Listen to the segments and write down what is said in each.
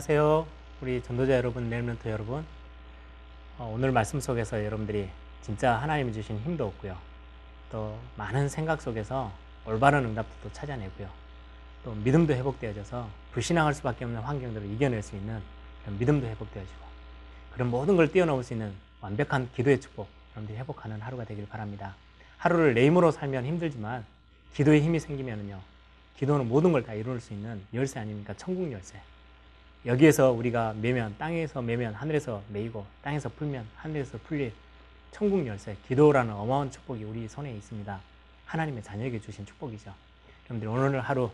안녕하세요. 우리 전도자 여러분, 렘런트 여러분. 어, 오늘 말씀 속에서 여러분들이 진짜 하나님이 주신 힘도 없고요. 또 많은 생각 속에서 올바른 응답도 또 찾아내고요. 또 믿음도 회복되어져서 불신앙할 수밖에 없는 환경들을 이겨낼 수 있는 그런 믿음도 회복되어지고 그런 모든 걸 뛰어넘을 수 있는 완벽한 기도의 축복 여러분들이 회복하는 하루가 되길 바랍니다. 하루를 내 힘으로 살면 힘들지만 기도의 힘이 생기면은요. 기도는 모든 걸 다 이룰 수 있는 열쇠 아닙니까? 천국 열쇠. 여기에서 우리가 매면 땅에서 매면 하늘에서 매이고 땅에서 풀면 하늘에서 풀릴 천국 열쇠 기도라는 어마어마한 축복이 우리 손에 있습니다. 하나님의 자녀에게 주신 축복이죠. 여러분들 오늘 하루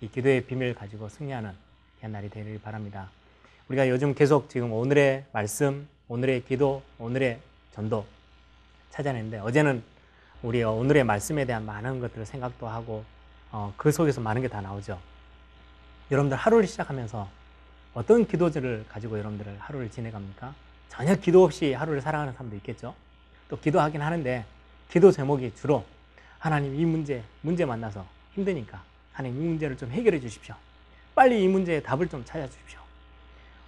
이 기도의 비밀 가지고 승리하는 귀한 날이 되길 바랍니다. 우리가 요즘 계속 지금 오늘의 말씀, 오늘의 기도, 오늘의 전도 찾아내는데 어제는 우리 오늘의 말씀에 대한 많은 것들을 생각도 하고 어, 그 속에서 많은 게 다 나오죠. 여러분들 하루를 시작하면서 어떤 기도들을 가지고 여러분들을 하루를 지내갑니까? 전혀 기도 없이 하루를 살아가는 사람도 있겠죠. 또 기도하긴 하는데 기도 제목이 주로 하나님 이 문제 문제 만나서 힘드니까 하나님 이 문제를 좀 해결해 주십시오. 빨리 이 문제의 답을 좀 찾아 주십시오.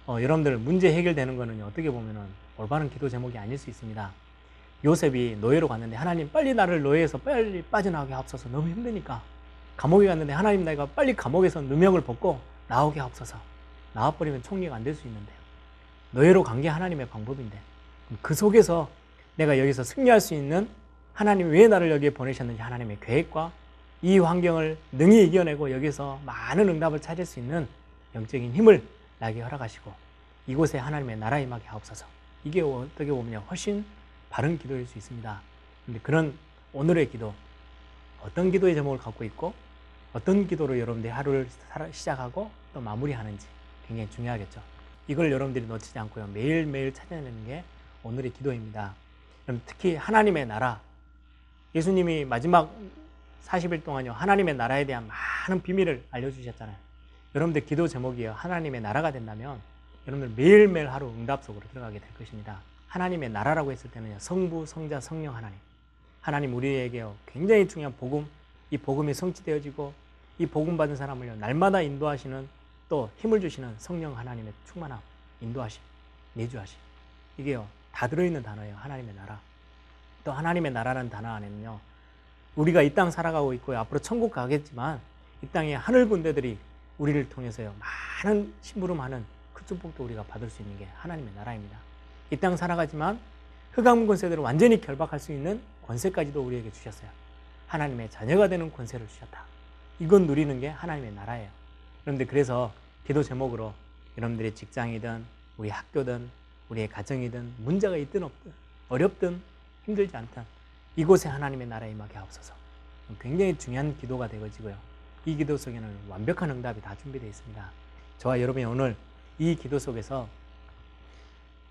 어, 여러분들 문제 해결되는 거는 어떻게 보면은 올바른 기도 제목이 아닐 수 있습니다. 요셉이 노예로 갔는데 하나님 빨리 나를 노예에서 빨리 빠져나오게 하옵소서 너무 힘드니까 감옥에 갔는데 하나님 내가 빨리 감옥에서 누명을 벗고 나오게 하옵소서 나와버리면 총리가 안 될 수 있는데요. 노예로 간 게 하나님의 방법인데 그 속에서 내가 여기서 승리할 수 있는 하나님 왜 나를 여기에 보내셨는지 하나님의 계획과 이 환경을 능히 이겨내고 여기서 많은 응답을 찾을 수 있는 영적인 힘을 나에게 허락하시고 이곳에 하나님의 나라 임하게 하옵소서. 이게 어떻게 보면 훨씬 바른 기도일 수 있습니다. 근데 그런 오늘의 기도 어떤 기도의 제목을 갖고 있고 어떤 기도로 여러분들이 하루를 시작하고 또 마무리하는지 굉장히 중요하겠죠. 이걸 여러분들이 놓치지 않고요. 매일매일 찾아내는 게 오늘의 기도입니다. 특히 하나님의 나라. 예수님이 마지막 40일 동안요. 하나님의 나라에 대한 많은 비밀을 알려주셨잖아요. 여러분들 기도 제목이요. 하나님의 나라가 된다면 여러분들 매일매일 하루 응답 속으로 들어가게 될 것입니다. 하나님의 나라라고 했을 때는요. 성부, 성자, 성령 하나님. 하나님 우리에게 굉장히 중요한 복음, 이 복음이 성취되어지고 이 복음 받은 사람을요. 날마다 인도하시는 또 힘을 주시는 성령 하나님의 충만함, 인도하심, 내주하심. 이게요. 다 들어있는 단어예요. 하나님의 나라. 또 하나님의 나라라는 단어 안에는요. 우리가 이 땅 살아가고 있고요. 앞으로 천국 가겠지만 이 땅에 하늘 군대들이 우리를 통해서요. 많은 심부름하는 그 축복도 우리가 받을 수 있는 게 하나님의 나라입니다. 이 땅 살아가지만 흑암 권세들을 완전히 결박할 수 있는 권세까지도 우리에게 주셨어요. 하나님의 자녀가 되는 권세를 주셨다. 이건 누리는 게 하나님의 나라예요. 그런데 그래서 기도 제목으로 여러분들의 직장이든 우리 학교든 우리의 가정이든 문제가 있든 없든 어렵든 힘들지 않든 이곳에 하나님의 나라에 임하게 하옵소서. 굉장히 중요한 기도가 되어지고요. 이 기도 속에는 완벽한 응답이 다 준비되어 있습니다. 저와 여러분이 오늘 이 기도 속에서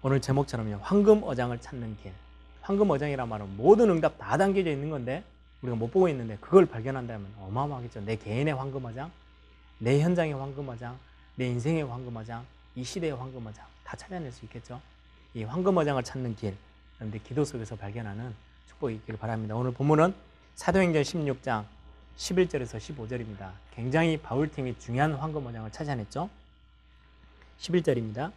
오늘 제목처럼요. 황금 어장을 찾는 길. 황금 어장이란 말은 모든 응답 다 담겨져 있는 건데 우리가 못 보고 있는데 그걸 발견한다면 어마어마하겠죠. 내 개인의 황금 어장, 내 현장의 황금 어장, 내 인생의 황금 어장, 이 시대의 황금 어장 다 찾아낼 수 있겠죠. 이 황금 어장을 찾는 길. 그런데 기도 속에서 발견하는 축복이 있기를 바랍니다. 오늘 본문은 사도행전 16장 11절에서 15절입니다. 굉장히 바울팀이 중요한 황금 어장을 찾아냈죠. 11절입니다.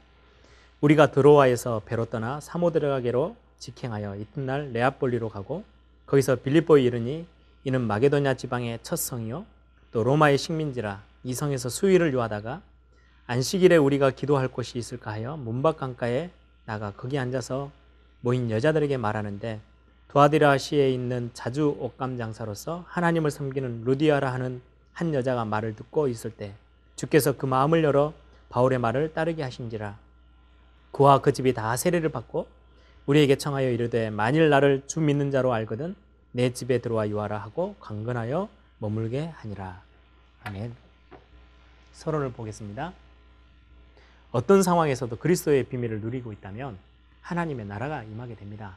우리가 드로아에서 배로 떠나 사모 들어가게로 직행하여 이튿날 레아폴리로 가고 거기서 빌립보에 이르니 이는 마게도냐 지방의 첫 성이요 또 로마의 식민지라 이 성에서 수위를 요하다가 안식일에 우리가 기도할 곳이 있을까 하여 문밖 강가에 나가 거기 앉아서 모인 여자들에게 말하는데 도아디라시에 있는 자주 옷감 장사로서 하나님을 섬기는 루디아라 하는 한 여자가 말을 듣고 있을 때 주께서 그 마음을 열어 바울의 말을 따르게 하신지라 그와 그 집이 다 세례를 받고 우리에게 청하여 이르되 만일 나를 주 믿는 자로 알거든 내 집에 들어와 유하라 하고 강건하여 머물게 하니라. 아멘. 서론을 보겠습니다. 어떤 상황에서도 그리스도의 비밀을 누리고 있다면 하나님의 나라가 임하게 됩니다.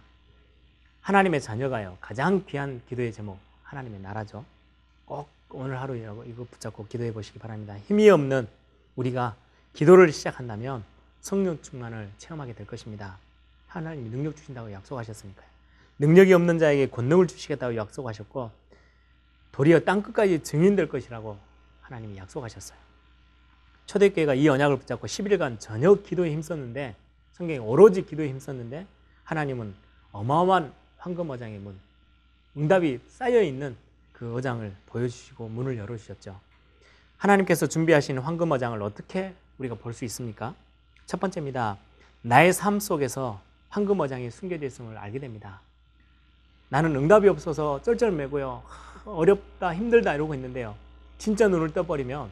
하나님의 자녀가요. 가장 귀한 기도의 제목 하나님의 나라죠. 꼭 오늘 하루 이거 붙잡고 기도해 보시기 바랍니다. 힘이 없는 우리가 기도를 시작한다면 성령 충만을 체험하게 될 것입니다. 하나님이 능력 주신다고 약속하셨으니까요. 능력이 없는 자에게 권능을 주시겠다고 초대교회가 이 언약을 붙잡고 11일간 전혀 기도에 힘썼는데 성경에 오로지 기도에 힘썼는데 하나님은 어마어마한 황금 어장의 문, 응답이 쌓여 있는 그 어장을 보여주시고 문을 열어주셨죠. 하나님께서 준비하신 황금 어장을 어떻게 우리가 볼 수 있습니까? 첫 번째입니다. 나의 삶 속에서 황금 어장이 숨겨져 있음을 알게 됩니다. 나는 응답이 없어서 쩔쩔매고요. 어렵다, 힘들다 이러고 있는데요. 진짜 눈을 떠버리면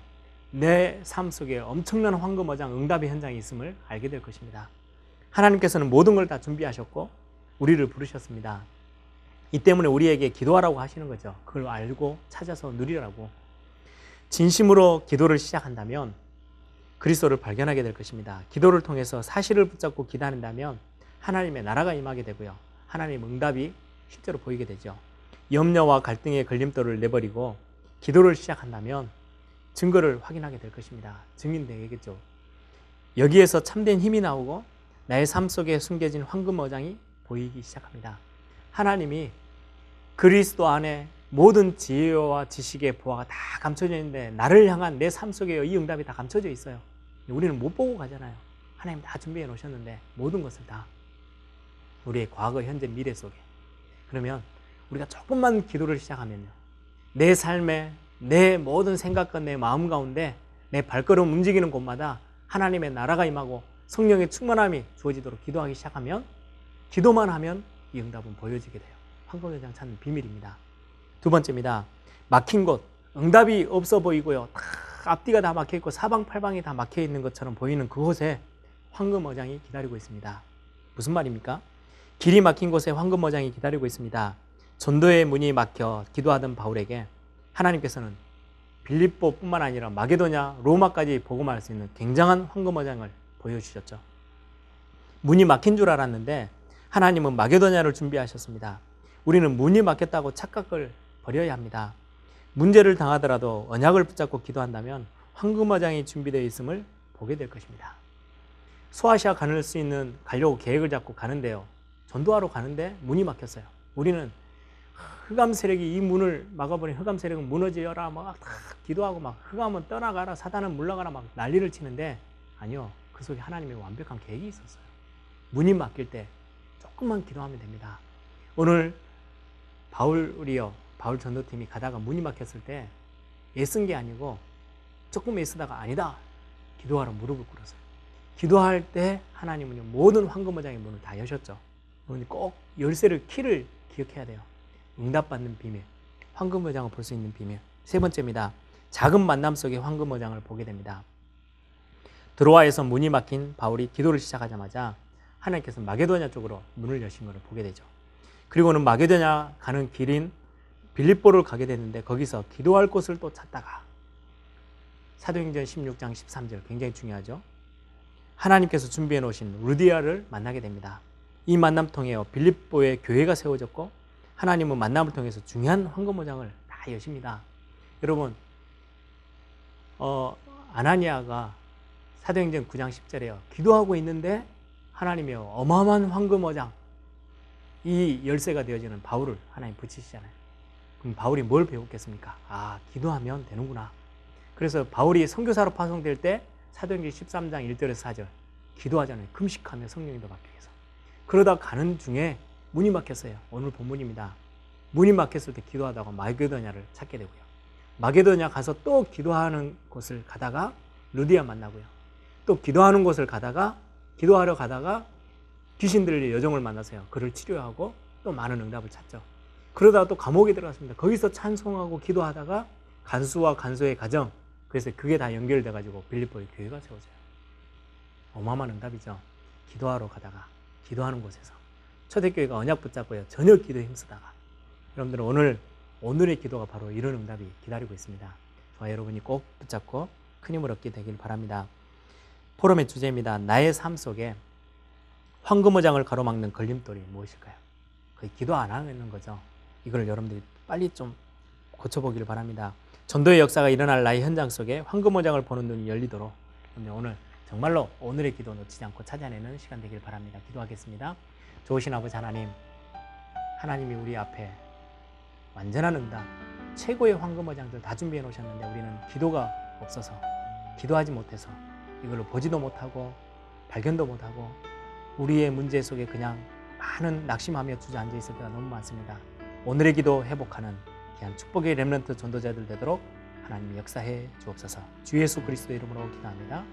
내 삶 속에 엄청난 황금 어장 응답의 현장이 있음을 알게 될 것입니다. 하나님께서는 모든 걸 다 준비하셨고 우리를 부르셨습니다. 이 때문에 우리에게 기도하라고 하시는 거죠. 그걸 알고 찾아서 누리라고. 진심으로 기도를 시작한다면 그리스도를 발견하게 될 것입니다. 기도를 통해서 사실을 붙잡고 기다린다면 하나님의 나라가 임하게 되고요. 하나님 응답이 실제로 보이게 되죠. 염려와 갈등의 걸림돌을 내버리고 기도를 시작한다면 증거를 확인하게 될 것입니다. 증인 되겠죠. 여기에서 참된 힘이 나오고 나의 삶 속에 숨겨진 황금 어장이 보이기 시작합니다. 하나님이 그리스도 안에 모든 지혜와 지식의 보화가 다 감춰져 있는데 나를 향한 내 삶 속에 이 응답이 다 감춰져 있어요. 우리는 못 보고 가잖아요. 하나님 다 준비해 놓으셨는데 모든 것을 다 우리의 과거, 현재, 미래 속에 그러면 우리가 조금만 기도를 시작하면요. 내 삶에 내 모든 생각과 내 마음 가운데 내 발걸음 움직이는 곳마다 하나님의 나라가 임하고 성령의 충만함이 주어지도록 기도하기 시작하면 기도만 하면 이 응답은 보여지게 돼요. 황금회장 찾는 비밀입니다. 두 번째입니다. 막힌 곳, 응답이 없어 보이고요. 다 앞뒤가 다 막혀 있고 사방팔방이 다 막혀 있는 것처럼 보이는 그곳에 황금 어장이 기다리고 있습니다. 무슨 말입니까? 길이 막힌 곳에 황금 어장이 기다리고 있습니다. 전도의 문이 막혀 기도하던 바울에게 하나님께서는 빌립보뿐만 아니라 마게도냐, 로마까지 복음할 수 있는 굉장한 황금 어장을 보여주셨죠. 문이 막힌 줄 알았는데 하나님은 마게도냐를 준비하셨습니다. 우리는 문이 막혔다고 착각을 버려야 합니다. 문제를 당하더라도 언약을 붙잡고 기도한다면 황금어장이 준비되어 있음을 보게 될 것입니다. 소아시아 가는 수 있는 가려고 계획을 잡고 가는데요. 전도하러 가는데 문이 막혔어요. 우리는 흑암 세력이 이 문을 막아버린 흑암 세력은 무너지어라 막 기도하고 막 흑암은 떠나가라 사단은 물러가라 막 난리를 치는데 아니요 그 속에 하나님의 완벽한 계획이 있었어요. 문이 막힐 때 조금만 기도하면 됩니다. 오늘 바울이요 바울 전도팀이 가다가 문이 막혔을 때 애쓴 게 아니고 조금 애쓰다가 아니다 기도하러 무릎을 꿇었어요. 기도할 때 하나님은 모든 황금어장의 문을 다 여셨죠. 꼭 열쇠를 키를 기억해야 돼요. 응답받는 비밀, 황금어장을 볼 수 있는 비밀. 세 번째입니다. 작은 만남 속에 황금어장을 보게 됩니다. 드로아에서 문이 막힌 바울이 기도를 시작하자마자 하나님께서 마게도냐 쪽으로 문을 여신 것을 보게 되죠. 그리고는 마게도냐 가는 길인 빌립보를 가게 되는데 거기서 기도할 곳을 또 찾다가 사도행전 16장 13절 굉장히 중요하죠. 하나님께서 준비해 놓으신 루디아를 만나게 됩니다. 이 만남 통해 빌립보의 교회가 세워졌고 하나님은 만남을 통해서 중요한 황금모장을 다 여십니다. 여러분 어, 아나니아가 사도행전 9장 10절에요. 기도하고 있는데 하나님이 어마어마한 황금어장 이 열쇠가 되어지는 바울을 하나님 붙이시잖아요. 그럼 바울이 뭘 배웠겠습니까? 아, 기도하면 되는구나. 그래서 바울이 선교사로 파송될 때 사도행전 13장 1절에서 4절 기도하잖아요. 금식하며 성령이 더 받기 위해서. 그러다 가는 중에 문이 막혔어요. 오늘 본문입니다. 문이 막혔을 때 기도하다가 마게도냐를 찾게 되고요. 마게도냐 가서 또 기도하는 곳을 가다가 루디아 만나고요. 또 기도하는 곳을 가다가 기도하러 가다가 귀신 들릴 여종을 만나서요. 그를 치료하고 또 많은 응답을 찾죠. 그러다가 또 감옥에 들어갔습니다. 거기서 찬송하고 기도하다가 간수와 간수의 가정 그래서 그게 다 연결돼 가지고 빌립보의 교회가 세워져요. 어마어마한 응답이죠. 기도하러 가다가 기도하는 곳에서 초대교회가 언약 붙잡고요. 전혀 기도에 힘쓰다가 여러분들은 오늘 오늘의 기도가 바로 이런 응답이 기다리고 있습니다. 저와 여러분이 꼭 붙잡고 큰 힘을 얻게 되길 바랍니다. 포럼의 주제입니다. 나의 삶 속에 황금어장을 가로막는 걸림돌이 무엇일까요? 거의 기도 안 하는 거죠. 이걸 여러분들이 빨리 좀 고쳐보기를 바랍니다. 전도의 역사가 일어날 나의 현장 속에 황금어장을 보는 눈이 열리도록 오늘 정말로 오늘의 기도 놓치지 않고 찾아내는 시간 되길 바랍니다. 기도하겠습니다. 좋으신 아버지 하나님, 하나님이 우리 앞에 완전한 응답, 최고의 황금어장들 다 준비해 놓으셨는데 우리는 기도가 없어서 기도하지 못해서 이걸 보지도 못하고 발견도 못하고 우리의 문제 속에 그냥 많은 낙심하며 주저앉아 있을 때가 너무 많습니다. 오늘의 기도 회복하는 귀한 축복의 렘넌트 전도자들 되도록 하나님 역사해 주옵소서. 주 예수 그리스도 이름으로 기도합니다.